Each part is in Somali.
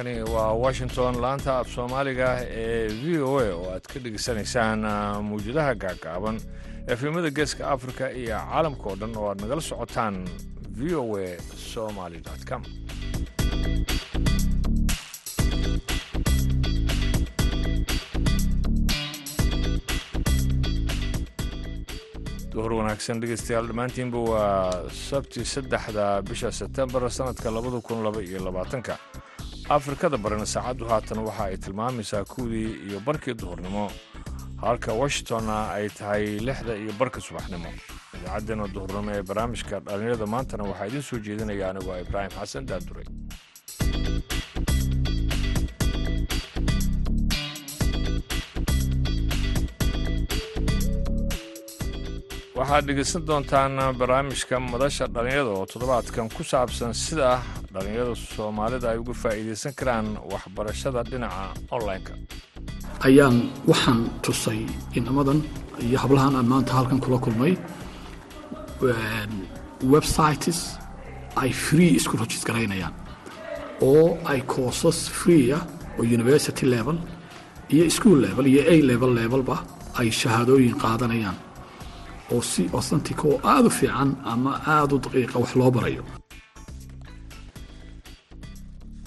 halkani waa washington laanta af soomaaliga ee v o a oo aad ka dhegeysanaysaan mawjadaha gaagaaban efemada geeska africa iyo caalamka oo dhan oo aad nagala socotaan v o a somaly com. Duhur wanaagsan dhegeystayaal dhammaantiinba waa sabti saddexda bisha sebtembar sannadka labada kun laba iyo labaatanka afrikada barina saacaddu haatan waxa ay tilmaamaysaa kuwdii iyo barkii duhurnimo. Halka washingtonna ay tahay lixda iyo barka subaxnimo. Idaacaddeenna duhurnimo ee barnaamijka dhallinyarada maantana waxaa idiin soo jeedinaya anigoo ibraahim xasan daadure. Waxaad dhegaysan doontaan barnaamijka madasha dhallinyarada oo toddobaadkan ku saabsan sida dhallinyarada soomaalida ay uga faa'iidaysan karaan waxbarashada dhinaca online-ka. Ayaan waxaan tusay inamadan iyo hablahan aan maanta halkan kula kulmay websites ay free isku rajis garaynayaan oo ay courses free ah oo university level iyo school level iyo a level levelba ay shahaadooyin qaadanayaan oo si authentic oo aada u fiican ama aada u daqiiqa wax loo barayo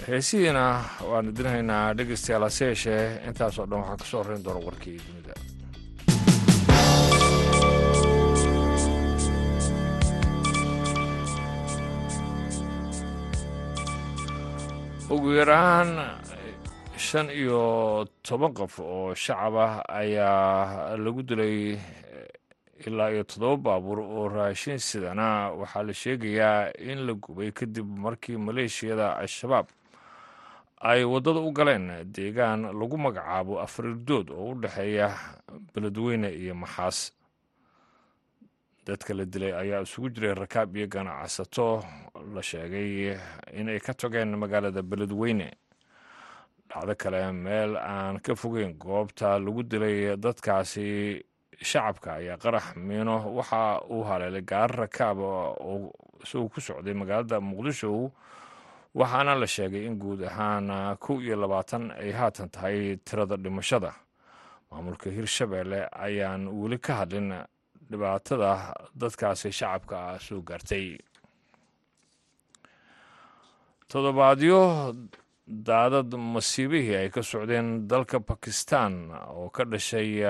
heesihiina waan idinhaynaa dhegaystayaal hase yeeshee intaasoo dhan waxaa ka soo horrayn doona warkii dunida. Ugu yaraan shan iyo toban qof oo shacab ah ayaa lagu dilay ilaa iyo toddoba baabuur oo raashin sidana. Waxaa la sheegayaa in la gubay kadib markii maleeshiyada al-shabaab ay waddada u galeen deegaan lagu magacaabo afriirdood oo u dhexeeya beledweyne iyo maxaas. Dadka la dilay ayaa isugu jiray rakaab iyo ganacsato. La sheegay inay ka tageen magaalada beledweyne. Dhacdo kale meel aan ka fogeyn goobta lagu dilay dadkaasi shacabka ayaa qarax miino. Waxa uu haleelay gaari rakaab oo isagoo ku socday magaalada muqdisho waxaana la sheegay in guud ahaan kow iyo labaatan ay haatan tahay tirada dhimashada. Maamulka hirshabeelle ayaan weli ka hadlin dhibaatada dadkaasi shacabka ah soo gaartay. Toddobaadyo daadad masiibihii ay ka socdeen dalka bakistan oo ka dhashay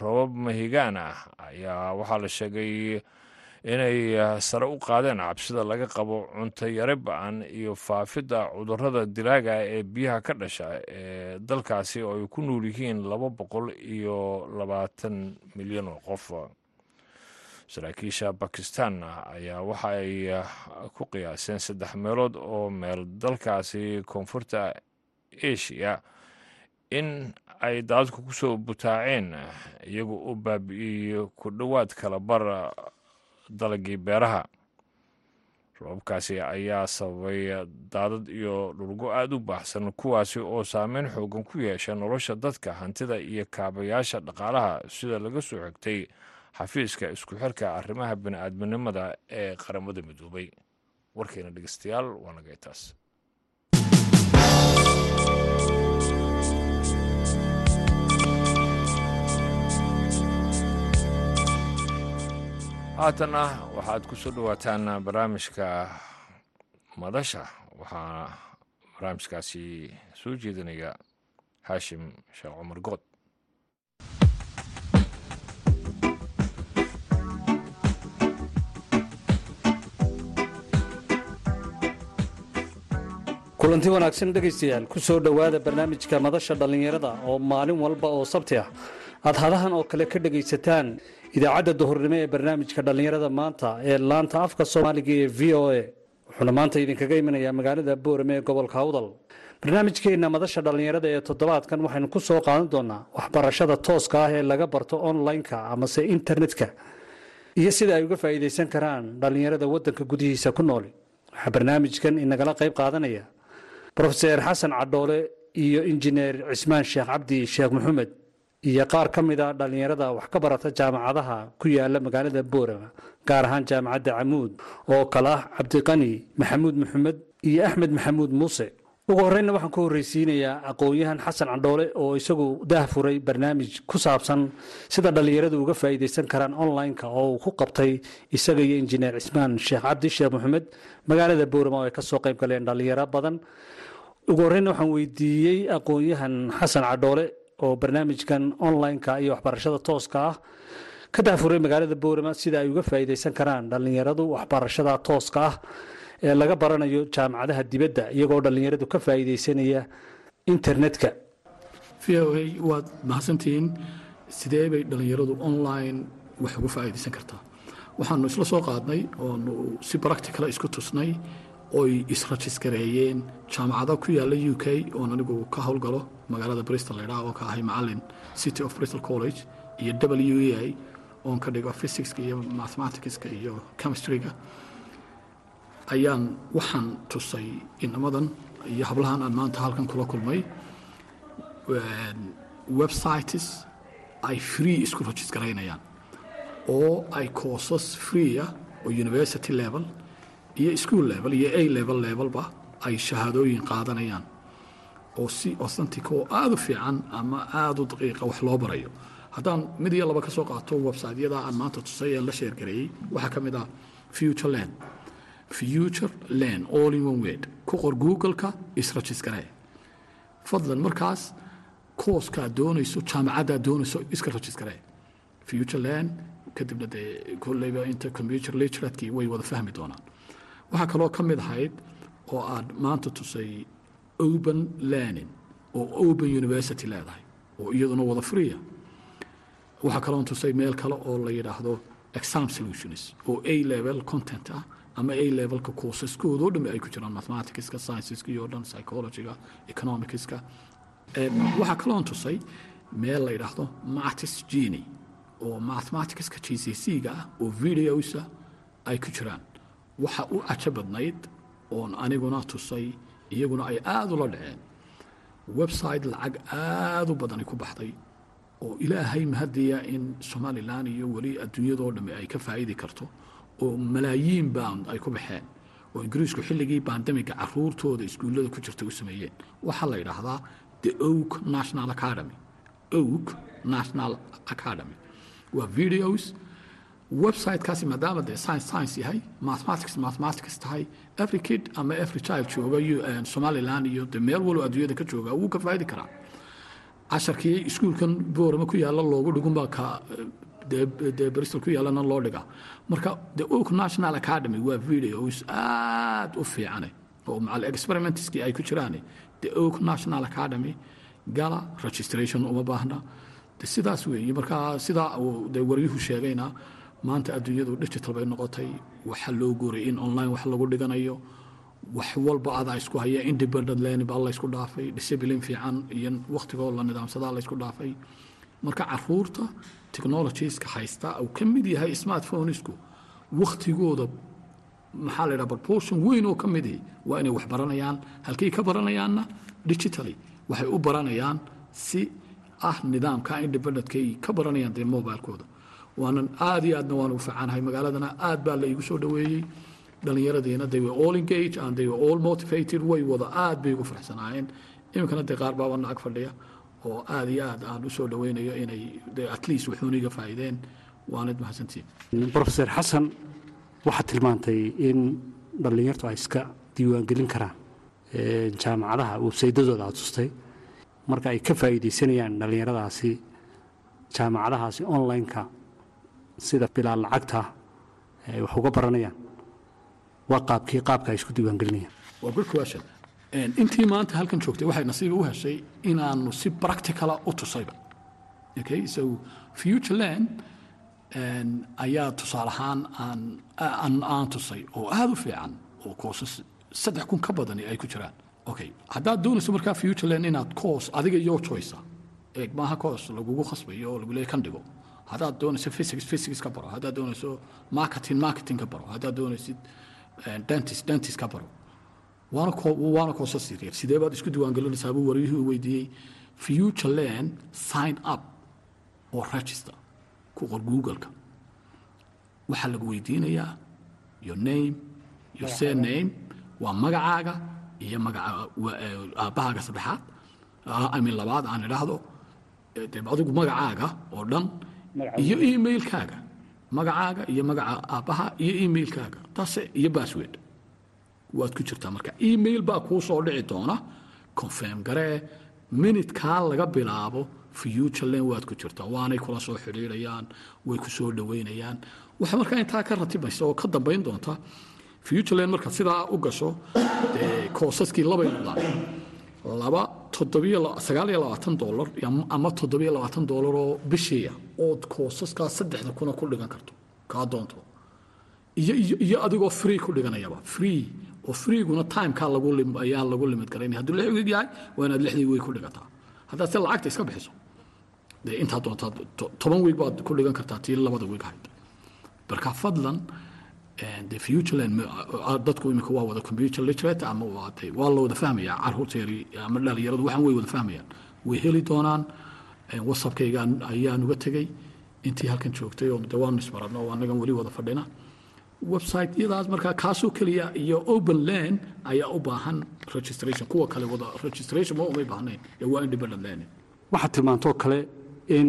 robab mahigaan ah ayaa waxaa la sheegay inay sare u qaadeen cabsida laga qabo cunto yare ba'an iyo faafidda cudurrada dilaaga ee biyaha ka dhasha ee dalkaasi oo ay ku nool yihiin laba boqol iyo labaatan milyan oo qof. Saraakiisha bakistan ayaa waxa ay ku qiyaaseen saddex meelood oo meel dalkaasi koonfurta asia in ay daadadku ku soo butaaceen iyagoo u baabi'iyey ku dhowaad kala bar dalagii beeraha. Robabkaasi ayaa sababay daadad iyo dhulgo aada u baahsan kuwaasi oo saameyn xoogan ku yeesha nolosha dadka hantida iyo kaabayaasha dhaqaalaha. Sida laga soo xigtay xafiiska isku xirka arrimaha bini-aadminimada ee qaramada midoobay warkeena dhegeystayaal waa nagay taas haatanna waxaad ku soo dhowaataan barnaamijka madasha. Waxaa barnaamijkaasi soo jeedinaya haashim sheekh cumar good. Kulanti wanaagsan dhegaystayaal ku soo dhowaada barnaamijka madasha dhallinyarada oo maalin walba oo sabti ah aad hadahan oo kale ka dhegaysataan idaacadda duhurnimo ee barnaamijka dhallinyarada maanta ee laanta afka soomaaliga ee v o a. Wuxuuna maanta idinkaga imanayaa magaalada boorame ee gobolka awdal barnaamijkeenna madasha dhallinyarada ee toddobaadkan waxaynu ku soo qaadan doonaa waxbarashada tooska ah ee laga barto online-ka amase internetka iyo sida ay uga faa'iidaysan karaan dhallinyarada waddanka gudihiisa ku nool. Waxaa barnaamijkan inagala qayb qaadanaya brofeser xasan cadhoole iyo injineer cismaan sheekh cabdi sheekh maxamed iyo qaar ka mid a dhallinyarada wax ka barata jaamacadaha ku yaalla magaalada boorama gaar ahaan jaamacadda camuud oo kale ah cabdiqani maxamuud maxamed iyo axmed maxamuud muuse. Ugu horreynna waxaan ku horreysiinayaa aqoon-yahan xasan candhoole oo isagu daah furay barnaamij ku saabsan sida dhallinyaradu uga faa'iidaysan karaan online-ka oo uu ku qabtay isaga iyo injineer cismaan sheekh cabdi sheekh maxamed. Magaalada boorama oo ay ka soo qayb galeen dhallinyaro badan. Ugu horreynna waxaan weydiiyey aqoon-yahan xasan candhoole oo barnaamijkan online-ka iyo waxbarashada tooska ah ka daafuray magaalada boorama sida ay uga faa'iidaysan karaan dhallinyaradu waxbarashada tooska ah ee laga baranayo jaamacadaha dibadda iyagoo dhallinyaradu ka faa'iidaysanaya internetka. V o a waad mahadsantihiin sidee bay dhallinyaradu online wax uga faa'iidaysan kartaa? Waxaanu isla soo qaadnay oonu si practicala isku tusnay oy israjisgareeyeen jaamacada ku yaalla u k oon anigu ka howlgalo magaalada bristol laydhaha oo ka ahay macalin city of bristol college iyo w e a oon ka dhigo physicska iyo mathematicska iyo chemistryga. Ayaan waxaan tusay inamadan iyo hablahan aan maanta halkan kula kulmay. Websites ay free isku rajisgaraynayaan oo ay courses freeah oo university level iyo school level iyo a level levelba ay shahaadooyin qaadanayaan. Oo si authentic oo aada u fiican ama aada u daqiiqa wax loo barayo. Haddaan mid iyo laba ka qaato websiteyada aan maanta tusay ee la sheergareeyey waxaa ka mid ah future land future land all in one word. Ku qor google-ka fadlan markaas kooskaad doonayso jaamacaddaad doonayso iska rajisgaree future land kadibna dee kolleyba inta computer literatkii way wada fahmi doonaan waxaa kaloo ka mid ahayd oo aad maanta tusay open learning oo open university leedahay oo iyaduna wada freeya waxaa kaloon tusay meel kale oo la yidhaahdo exam solutions oo a level content ah ama a levelka courseskoodoo dhami ay ku jiraan mathematicska scienceska iyo dhan psychologyga economicska. Waxaa kaloon tusay meel la yidhaahdo matis geni oo mathematicska g c c ga ah oo videosa ay ku jiraan waxa u cajo badnayd oon aniguna tusay iyaguna ay aada ula dhaceen. Website lacag aada u badani ku baxday oo ilaahay mahadiya in somalilan iyo weli adduunyadoo dhamme ay ka faa'idi karto oo malaayiin bound ay ku baxeen oo ingiriisku xilligii bandemiga caruurtooda iskuullada ku jirta u sameeyeen. Waxaa la yidhaahdaa the oak national academy. Oak national academy. Waa videos websitekaasi maadaama dee science science yahay mathematics mathematics tahay every kid ama every child jooga somaliland iyo dee meel waloo adduunyada ka jooga wuu ka faa'idi karaa. Casharkii iskuulkan boorama ku yaalla loogu dhigunbaa ka dee bristol ku yaallana loo dhigaa marka the oak national academy waa videos aad u fiicane oo macal experimentskii ay ku jiraan the oak national academy gala registration uma baahna. De sidaas weeye marka sidaa dee waryuhu sheegayna maanta adduunyadu digital bay noqotay waxa loo guuray in online wax lagu dhiganayo wax walba adaa isku haya independent learning baa laysku dhaafay discipline fiican iyo wakhtigoo la nidaamsadaa laysku dhaafay. Marka carruurta technologieska haysta uu ka mid yahay smartphonesku wakhtigooda maxaa la yidhaha proportion weyn oo ka mid ihi waa inay wax baranayaan. Halkay ka baranayaanna digitally waxay u baranayaan si ah nidaamka independentkay ka baranayaan dee mobilekooda waanan aad iyo aadna waan u fiicanahay magaaladana aad baa la soo dhoweeyey dhallinyaradiina they were all engaged and they were all motivated. Way wada aad bay ugu faraxsanaayeen. Iminkana dee qaar baaba nacag fadhiya oo aad iyo aad aan u soo dhoweynayo inay at least wuxuuniga faa'iideen. Waanad mahadsantiin. Profesor xasan waxaad tilmaantay in dhallinyartu ay iska diiwaangelin karaan jaamacadaha websaydadooda aad tustay marka ay ka faa'iidaysanayaan dhallinyaradaasi jaamacadahaasi online-ka sida bilaal lacagta ay wax uga baranayaan. Waa qaabkii qaabka ay isku diiwaangelinayaan. Waa good question intii maanta halkan joogtay waxay nasiiba u heshay inaanu si practicala u tusayba. Okay so future land ayaa tusaale ahaan aan aan tusay oo aada u fiican oo koosas saddex kun ka badani ay ku jiraan. Okay haddaad doonayso markaa future land inaad course adiga iyo choice eeg maaha course lagugu khasbayo oo lagu leeyahy kan dhigo haddaad doonayso physics physics ka baro. Haddaad doonayso marketing marketing ka baro. Haddaad doonaysid dentist dentist ka baro. Waana waana koosas yaryar sidee baad isku diiwaangelinaysaa buu waryuhu weydiiyey? Future land sign up oo register. Ku qor google-ka. Waxaa lagu weydiinayaa. Your name your surname. Waa magacaaga iyo magaca ee, aabbahaaga saddexaad. Ah, amin labaad aan idhaahdo. Ee, dee adigu magacaaga oo dhan iyo emailkaaga. Magacaaga iyo magaca aabbaha iyo emailkaaga. Taase iyo password. Waad ku jirtaa marka. Email baa kuu soo dhici doona. Confirm garee minutkaa laga bilaabo. Futureland waad ku jirtaa. Waanay kula soo xidhiidhayaan way ku soo dhoweynayaan waxa markaa intaa ka ratibaysa oo ka dambayn doonta futureland markaad sidaa u gasho koosaskii labay noqdaan laba doolar ama- ama toddobiyo labaatan doolar oo bishiiya ood koosaskaa saddexda kuna ku dhigan karto kaa doonto. Iyo adigoo free ku dhiganayaba. Free oo freeguna timekaa ayaa lagu limid garaynaya hadduu lix wiig yahay waa inaad lixdii wiig ku dhigataa. Haddaad se lacagta iska bixiso dee intaa doontaa to- toban wiig baad ku dhigan kartaa tii labada wiig ahayd. Marka fadlan ma- ah, dadku imika waa wada computer literate ama waa waa la wada fahmayaa carruurteeri ama dhalinyaradu waxaan way wada fahmayaan way heli doonaan whatsappkaygaan ayaan uga tegey intii halkan joogtay oo dee waanu isbaradno oo annagan weli wada fadhina. Website-yadaas markaa kaasoo keliya iyo open land ayaa u baahan registration. Kuwa kale wada registration ma umay baahnayn ee waa independent learning waxaad tilmaantoo kale in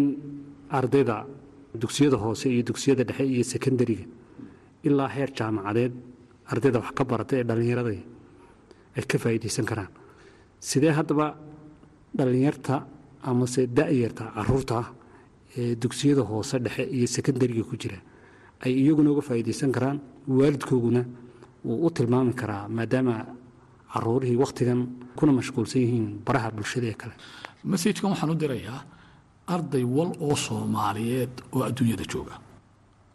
ardayda dugsiyada hoose iyo dugsiyada dhexe iyo sekondariga ilaa heer jaamacadeed ardayda wax ka barata ee dhallinyarada ay ka faa'iidaysan karaan. Sidee haddaba dhallinyarta amase da'yarta carruurta ee dugsiyada hoose dhexe iyo sekondariga ku jira ay iyaguna uga faa'iidaysan karaan? Waalidkooguna wuu u tilmaami karaa maadaama caruurihii wakhtigan kuna mashquulsan yihiin baraha bulshada ee kale. Messajkan waxaan u dirayaa arday wal oo soomaaliyeed oo adduunyada jooga.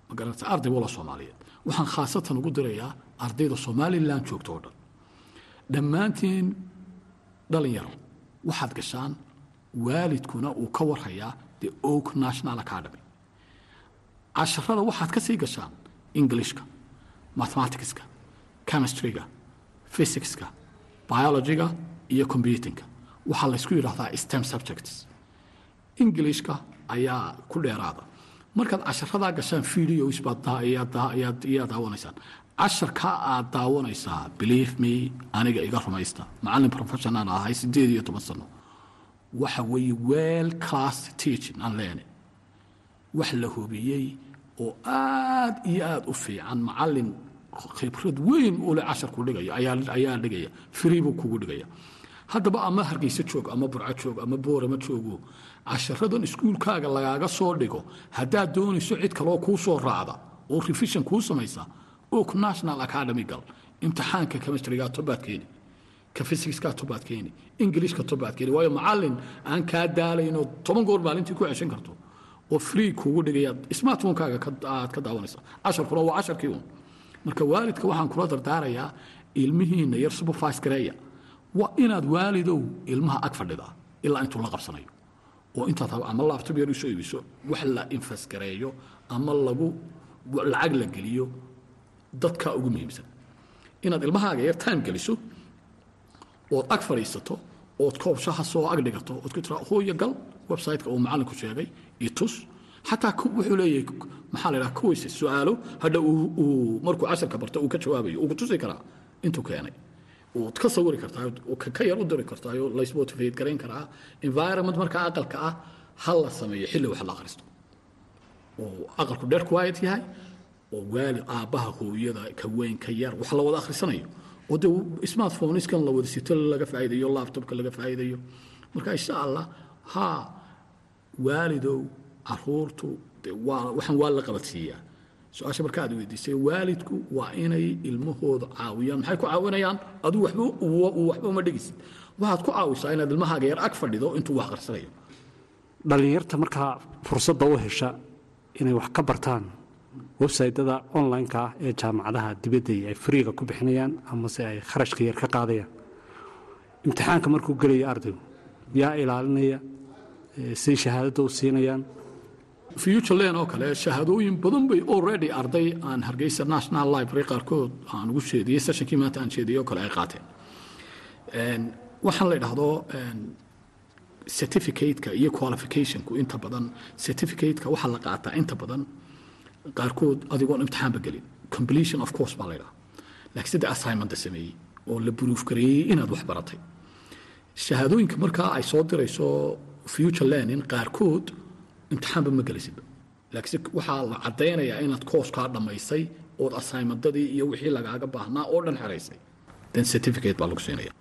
Ma garanaysa arday wal oo soomaaliyeed waxaan khaasatan ugu dirayaa ardayda somalilan joogta oo dhan. Dhammaantiin dhalinyaro waxaad gashaan waalidkuna uu ka warhayaa the oak national academy. Casharada waxaad ka sii gashaan englishka mathematicska chemistryga physicska biologyga iyo computingka. Waxaa laysku yidhaahdaa stem subjects. Englishka ayaa ku dheeraada markaad casharadaa gashaan ayaad ayaa daawanaysaan casharka aad daawanaysaa believe me aniga iga rumaysta. Macallin professional ahay sideed iyo toban sano. Waxa weeye well class teaching and learning wax la hubiyey oo aad iyo aad u fiican macallin khibrad weyn u leh casharku dhigaya ayaa dhigaya free buu kugu dhigaya. Haddaba ama hargeysa joog ama burco joog ama boorama joogo casharadan iskuulkaaga lagaaga soo dhigo. Haddaad doonayso cid kaloo kuu soo raacda oo revision kuu samaysa oak national academy gal imtixaanka chemistryga tobaad keeni ka physicskaa tobaad keeni englishka tobaad keeni waayo macallin aan kaa daalaynoo toban goor maalintii ku ceshan karto oo free kuugu dhigaya smartphonekaaga ka- aad ka daawanaysa. Casharkuna waa casharkii un marka waalidka waxaan kula dardaarayaa ilmihiina yar supervise waa inaad waalidow ilmaha ag fadhidaa ilaa intuu la qabsanayo oo intaad hab- ama laabtob yar u soo iibiso wax la infas gareeyo ama lagu lacag la geliyo dadka ugu muhiimsan. Inaad ilmahaaga yar time geliso ood ag fadhiisato ood koobshaha soo ag dhigato ood ku tiraa hooyo gal website-ka uu macallinku sheegay iyo tus. Xataa wuxuu leeyahay maxaa la idhaha kuwayse su'aalo hadha uu uu markuu casharka barto uu ka jawaabayo uu ku tusi karaa intuu keenay ood ka sawiri kartaa ood ka ka yar u diri kartaa oo laysmotivate garayn karaa environment markaa aqalka ah ha la sameeyo xilli wax la akhristo oo aqalku dheer quiet yahay oo waali aabbaha hooyada ka weyn ka yar wax la wada akhrisanayo. Oo dee smartphoneskan la wada sito laga faa'iidayo laptopka laga faa'iidayo marka insha allah haa waalidow caruurtu waxaan waa la qabadsiiyaa su'aasha marka aad weydiisay waalidku waa inay ilmahooda caawiyaan. Maxay ku caawinayaan? Aduu waxba u- waxba uma dhigisid waxaad ku caawisaa inaad ilmahaaga yar ag fadhido intuu wax akhrisanayo dhallinyarta markaa fursadda u hesha inay wax ka bartaan websaytyada online-ka ah ee jaamacadaha dibadda ay friiga ku bixinayaan amase ay kharashka yar ka qaadayaan. Imtixaanka markuu gelaya ardaygu yaa ilaalinaya eh, say shahaadadda u siinayaan futureland oo kale shahaadooyin badan bay already arday aan hargeysa national library qaarkood. Aan ugu sheediyey sessionkii maanta aan sheediyey oo kale ay qaateen. Een, waxaan la idhaahdo certificate-ka iyo qualificationku inta badan certificate-ka waxaa la qaataa inta badan qaarkood adigoon imtixaanba gelin. Completion of course baa la idhaha laakiin saddex assignment sameeyey oo la buruuf inaad wax baratay. Shahaadooyinka markaa ay soo dirayso future learning qaarkood imtixaanba ma gelisidba laakiinse waxaa la caddaynayaa inaad kooskaa dhammaysay ood assignmentadii iyo wixii lagaaga baahnaa oo dhan xeraysay. Then certificate baa lagu siinaya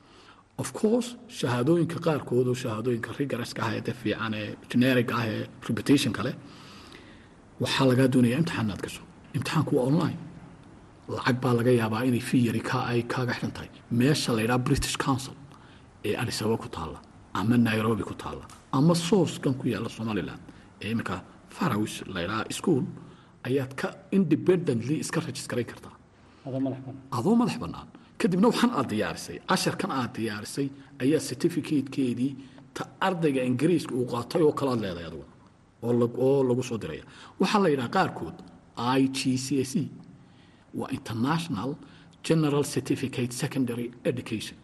of course shahaadooyinka qaarkood oo shahaadooyinka rigorska ah ee de fiican ee generic ah ee reputation kale waxaa lagaa doonayaa imtixaan inaad gasho. Imtixaanku waa online. Lacag baa laga yaabaa inay fi yari ka ay kaaga xiran tahay. Meesha la yidhaha british council ee addis ababa ku taalla ama nairobi ku taalla ama sourcekan ku yaalla somaliland ee iminka farawis la yidhaha school ayaad ka independently iska registrayn kartaa. Adoo madax bannaan kadibna waxaan aad diyaarisay. Casharkan aad diyaarisay ayaa certificatekeedii ta ardayga ingiriiska uu qaatay oo kalaad leedahay aduga oo lagu soo diraya. Waxaa la yidhaha qaarkood i g c s e waa international general certificate secondary education.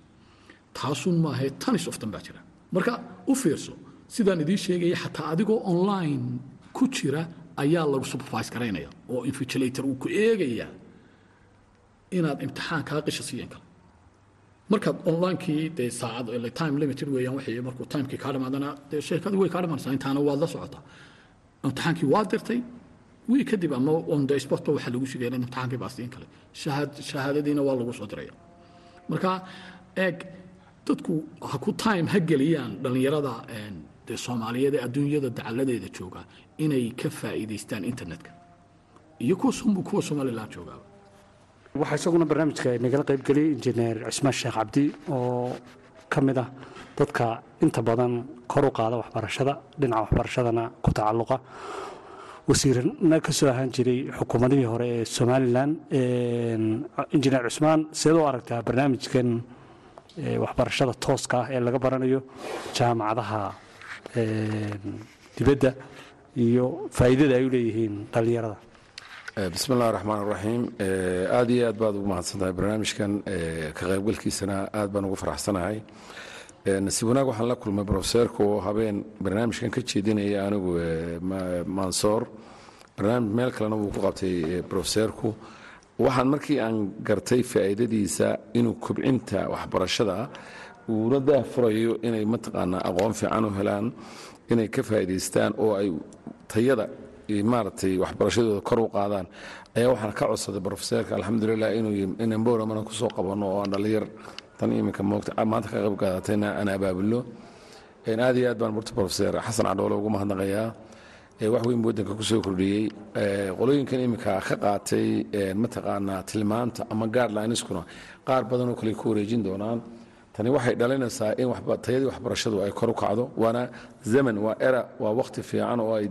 Taasuun maahae tanis oftan baa jira. Marka u fiirso sidaan idiin sheegaya xataa adigoo online ku jira ayaa lagu supervise garaynaya oo invigilator uu ku eegayaa inaad imtixaan kaa qisha siiyan kale. Markaad onlinekii dee saacad time limited weeyaan wixii markuu timekii kaa dhamaadana dee sheekadii way kaa dhamanaysaa intaana waad la socotaa imtixaankii waa dirtay. Wii kadib ama on the spot waxaa lagu shigaya in imtixaankii baa siin kale. Shahaadadiina waa lagu soo diraya. Marka eeg dadku ha ku time ha geliyaan dhallinyarada dee soomaaliyeed ee adduunyada dacaladeeda jooga inay ka faa'iidaystaan internetka. Iyo kuwa kuwa somaliland joogaaba. Waxaa isaguna barnaamijka nagala qaybgeliyey injineer cismaan sheekh cabdi oo ka mid ah dadka inta badan kor u qaada waxbarashada dhinaca waxbarashadana ku tacalluqa. Wasiirna ka soo ahaan jiray xukuumadihii hore ee somalilan injineer cismaan seed u aragtaa barnaamijkan waxbarashada tooska ah ee laga baranayo jaamacadaha dibadda iyo faa'iidada ay u dhallinyarada. Bismi llahi raxmaan iraxiim aad iyo aad baad ugu mahadsantahay barnaamijkan. Ka qaybgalkiisana aad baan ugu faraxsanahay. Nasiib wanaag waxaan la kulmay brofeseerka oo habeen barnaamijkan ka jeedinaya anigu mansoor. Barnaamij meel kalena wuu ku qabtay brofeseerku waxaan markii aan gartay faa'iidadiisa inuu kobcinta waxbarashada uuna daahfurayo inay mataqaanaa aqoon fiican u helaan inay ka faa'idaystaan oo ay tayada maaragtay waxbarashadooda kor u qaadaan ayaa waxaan ka codsaday brofeserka alxamdulilah inuu inamboramana ku soo qabanno oo aan dhallinyar tan iminka moogta maanta ka qayb qaadatayna aan abaabulno. Aad iyo aad baan burta brofeser xasan cadhoole ugu mahadnaqayaa. Wax weyn waddanka ku soo kordhiyey. Qolooyinkan iminka ka qaatay mataqaanaa tilmaanta ama gaadlineskuna qaar badanoo kale ku wareejin doonaan tani waxay dhalinaysaa in tayadii waxbarashadu ay kor u kacdo waana zaman waa era waa wakhti fiican oo ay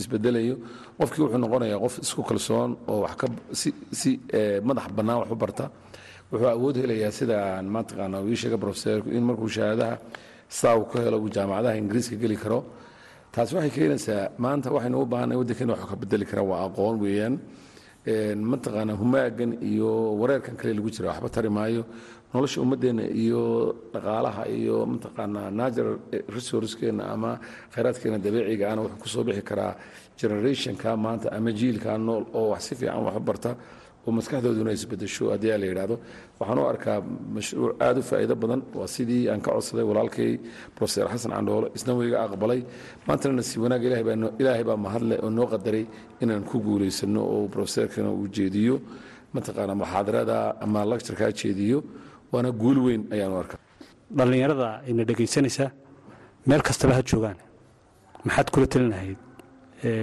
isbedelayo qofkii wuxuu noqonayaa qof isku kalsoon oo si madax bannaan wax u barta. Wuxuu awood helayaa sidaan mataqaana ii sheega brofeserku in markuu shahaadaha saa uu ka helo uu jaamacadaha ingiriiska geli karo. Taasi waxay keenaysaa maanta waxaynu u baahanay waddankeena wax ka bedeli kara waa aqoon weeyaan. Mataqaana humaagan iyo wareerkan kale lagu jira waxba tari maayo nolosha ummaddeena iyo dhaqaalaha iyo mataqaanaa natural resourcekeenna ama khayraadkeena dabiiciga ana wuxuu ku soo bixi karaa generationka maanta ama jiilka nool oo wax si fiican wax u barta oo maskaxdooduna isbedesho. Haddii la yidhaahdo waxaan u arkaa mashruuc aad u faa'iido badan waa sidii aan ka codsaday walaalkay profeser xasan candhoole isna weyga aqbalay. Maantana nasiib wanaag ilaahay baa mahadle oo noo qadaray inaan ku guulaysano oo profeserkana uu jeediyo. Mataqaana muxaadarada ama lecturekaa jeediyo waana guul weyn ayaan u arkaa. Dhallinyarada ina dhegaysanaysaa meel kastaba ha joogaan. Maxaad kula talin lahayd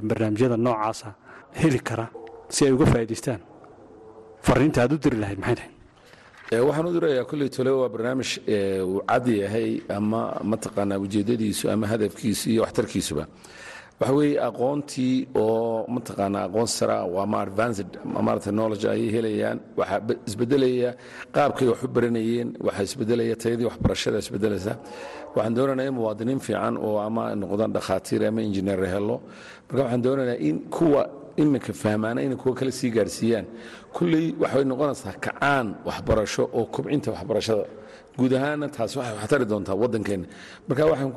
barnaamijyada noocaasa heli kara si ay uga faa'idaystaan fariinta aad u diri lahayd maxay tahay? Waxaan u dirayaa kolley tole waa barnaamij uu cad yahay ama mataqaanaa ujeeddadiisu ama hadafkiisu iyo waxtarkiisuba waxa aqoontii oo mataqaanaa aqoon sara waa ma advanced maarata knowledge ayay helayaan waxaa isbedelaya qaabkay wax u baranayeen waxaa isbedelaya tayadii waxbarashada isbedelaysa waxaan doonaynaa in muwaadiniin fiican oo ama noqdaan dhakhaatiir ama injineer helo marka waxaan doonaynaa in kuwa iminka fahmaana inay kuwa kale sii gaarsiiyaan. Kulley waxay noqonaysaa kacaan waxbarasho oo kobcinta waxbarashada guud ahaana taas waxay waxtari doontaa waddankeenna marka waxaan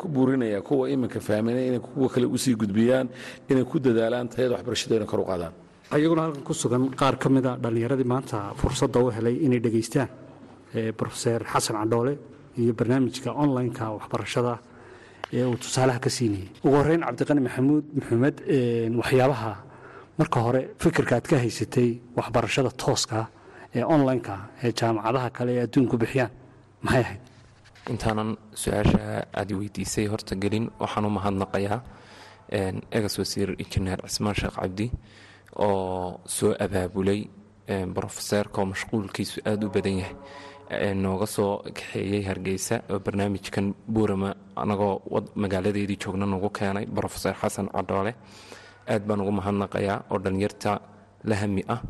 ku buurinayaa kuwa iminka fahmana inay kuwa kale u sii gudbiyaan inay ku dadaalaan tayada waxbarashadeena kor u qaadaan. Ayaguna halkan ku sugan qaar ka mida dhallinyaradii maanta fursadda u helay inay dhegaystaan. Brofeser xasan candhoole iyo barnaamijka online-ka waxbarashada ee uu tusaalaha ka siinayay. Ugu horeyn cabdiqani maxamuud maxamed waxyaabaha marka hore fikirka aad ka haysatay waxbarashada tooska ee online-ka ee jaamacadaha kale ee adduunku bixiyaan. Maxay ahayd? Intaanan su'aasha aad weydiisay horta gelin waxaan u mahadnaqayaa egas wasiir injineer cismaan sheekh cabdi oo soo abaabulay brofeseerka oo mashquulkiisu aada u badan yahay. Nooga soo kaxeeyey hargeysa oo barnaamijkan buurama anagoo magaaladeedii joogna nagu keenay brofeser xasan cadhoole aad baan ugu mahadnaqayaa oo dhalinyarta la hami ah.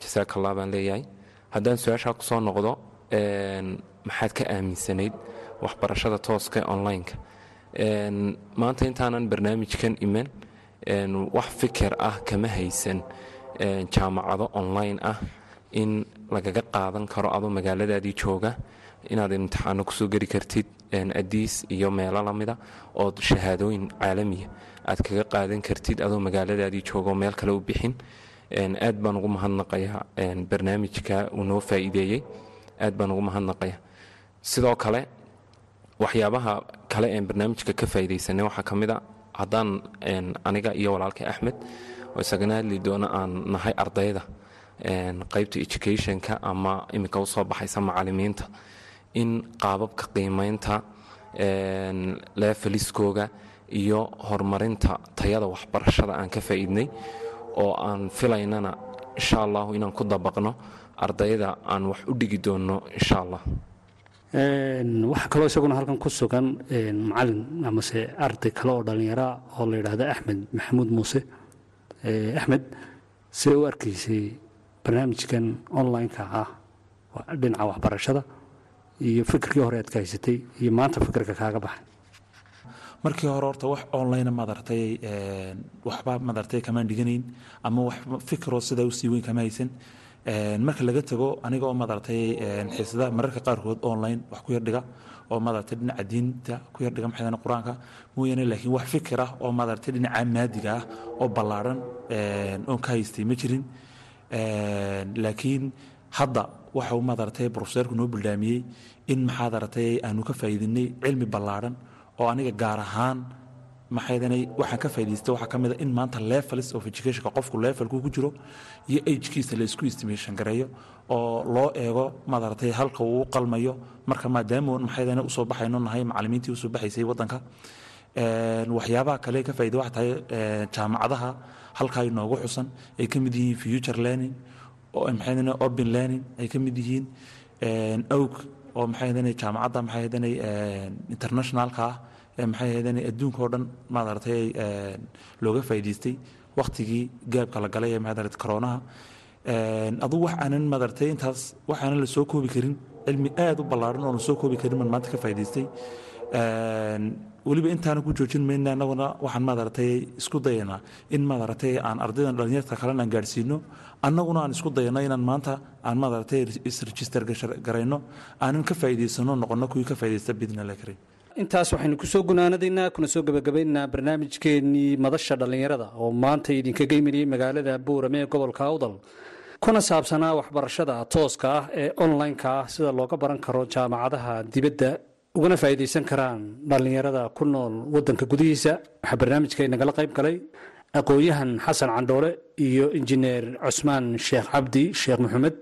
Jasaakallah baan leeyahay haddaan su'aashaa ku soo noqdo maxaad ka aaminsanayd waxbarashada tooska online-ka? Maanta intaanan barnaamijkan iman wax fikir ah kama haysan jaamacado online ah in lagaga qaadan karo adoo magaaladaadii jooga. Inaad imtixaano ku soo geli kartid adiis iyo meelo lamida ood shahaadooyin caalamiya aad kaga qaadan kartid adoo magaaladaadii joogaoo meel kale u bixin aad baan ugu mahadnaqayaa barnaamijka uu noo faa'iideeyey aad baan ugu mahadnaqayaa sidoo kale waxyaabaha kale een barnaamijka ka faa'iidaysanay waxaa ka mid a haddaan aniga iyo walaalkay axmed oo isagana hadli doona aan nahay ardayda. Qaybta educationka ama iminka u soo baxaysa macalimiinta. In qaababka qiimeynta leefaliskooga iyo horumarinta tayada waxbarashada aan ka faa'iidnay oo aan filaynana insha allahu inaan ku dabaqno ardayda aan wax u dhigi doonno insha allah waxaa kaloo isaguna halkan ku sugan macalin amase arday kale oo dhallinyara oo la yidhaahda axmed maxamuud muuse. Axmed see u arkaysay barnaamijkan online-ka ah dhinaca waxbarashada iyo fikirkii hore aad haysatay iyo maanta fikirka kaaga baxay markii hore horta wax online madartay waxba madartay kamaan dhiganayn ama wax fikiroo sidaa u sii weyn kama haysan. Marka laga tago aniga oo madartay xiisadaha mararka qaarkood online wax ku yardhiga oo madartay dhinaca diinta ku yardhiga maxaydana qur'aanka? Mooyaane laakiin wax fikir ah oo madartay dhinaca maadiga ah oo ballaadhan oon ka haystay ma jirin. Laakiin hadda waxa uu madartay brofeseerku noo bildaamiyey in maxaad aragtay aanu ka faa'iidinay cilmi ballaadhan oo aniga gaar ahaan maxaydanay waxaan ka faa'idaystay waxaa ka mid a in maanta levels of educationka qofku levelku ku jiro iyo agekiisa la isku estimation gareeyo oo loo eego madaragtay halka uu qalmayo. Marka maadaama maxaydana u soo baxayno nahay macalimiintii u soo baxaysay waddanka waxyaabaha kale ka faa'iday waxa tahay jaamacadaha halkaa inoogu xusan ay ka mid yihiin future learning maxaydana open learning ay ka mid yihiin awg oo maxaydana jaamacadda maxaydana internationalka ah maxaydana adduunka oo dhan maaragtay looga faa'idaystay wakhtigii gaabka la galay ee maaragtay koronaha adugu wax aanan maaragtay intaas wax aanan la soo koobi karin cilmi aad u ballaaran oo la soo koobi karin baan maanta ka faa'idaystay weliba intaana ku joojin mayna annaguna waxaan maaragtay isku dayanaa in maaragtay aan ardaydan dhalinyarta kalena aan gaadhsiino annaguna aan isku dayano inaan maanta aan maaragtay isregister garayno aanan ka faa'iidaysano noqono kuwii ka faa'iidaysta bidnillahi karim intaas waxaynu ku soo gunaanadaynaa kuna soo gebagabaynaynaa barnaamijkeennii madasha dhallinyarada oo maanta idinkaga imanayay magaalada buurame ee gobolka awdal. Kuna saabsanaa waxbarashada tooska ah ee online-ka ah sida looga baran karo jaamacadaha dibadda ugana faa'iidaysan karaan dhallinyarada ku nool waddanka gudihiisa waxaa barnaamijka inagala qayb galay aqoon-yahan xasan candhoole iyo injineer cusmaan sheekh cabdi sheekh maxamed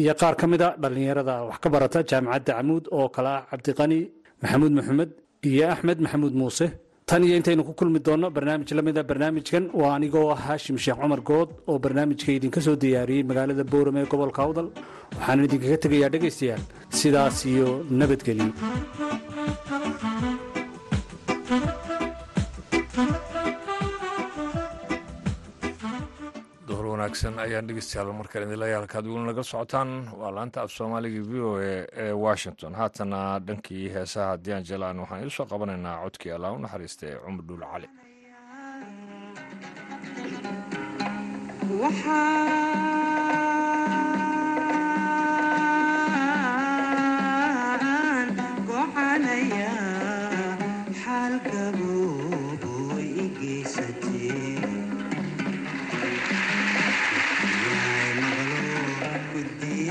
iyo qaar ka mid a dhallinyarada wax ka barata jaamacadda camuud oo kale ah cabdiqani maxamuud maxamed iyo axmed maxamuud muuse tan iyo intaynu ku kulmi doonno barnaamij la mida barnaamijkan. Waa anigoo haashim sheekh cumar good oo barnaamijka idinka soo diyaariyey magaalada boorame ee gobolka awdal. Waxaana idinkaga tegayaa dhegaystayaal sidaas iyo nabadgelyo wanaagsan ayaan dhegeystayaal markale idinleeyahay halkaad weli naga socotaan. Waa laanta af soomaaliga v o a ee washington. Haatana dhankii heesaha haddii aan jelaan waxaan idiin soo qabanaynaa codkii allah u naxariista ee cumar dhuul cali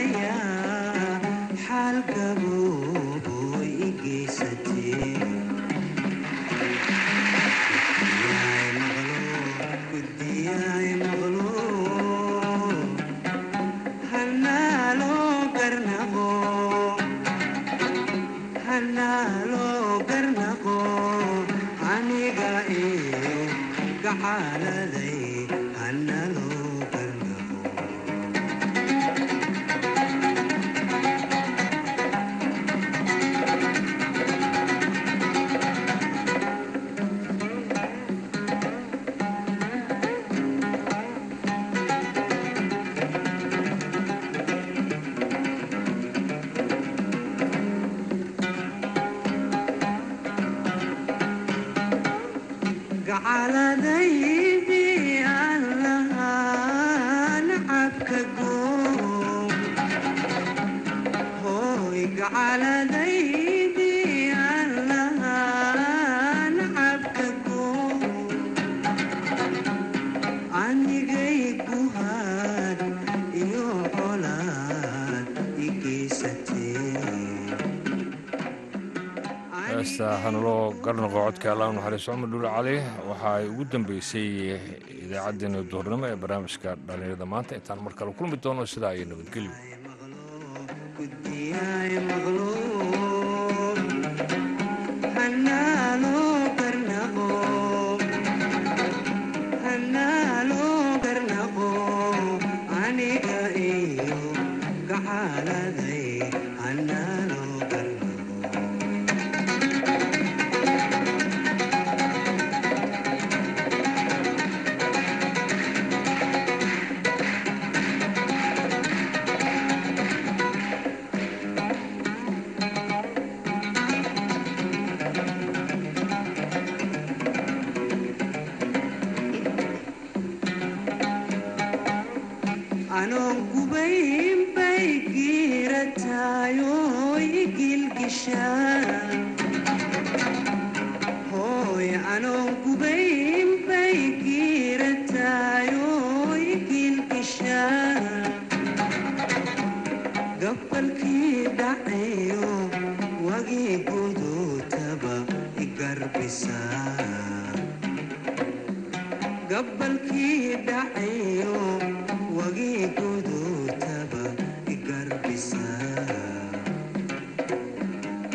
Yeah. heesta hanuloo garnaqo codka allah naxariiso cumar dhuul cali waxa ay ugu dambeysay idaacaddeenna duhurnimo ee barnaamijka dhallinyarada maanta. Intaan mar kale kulmi doono sidaa iyo nabadgelyo gabalkii dhacayo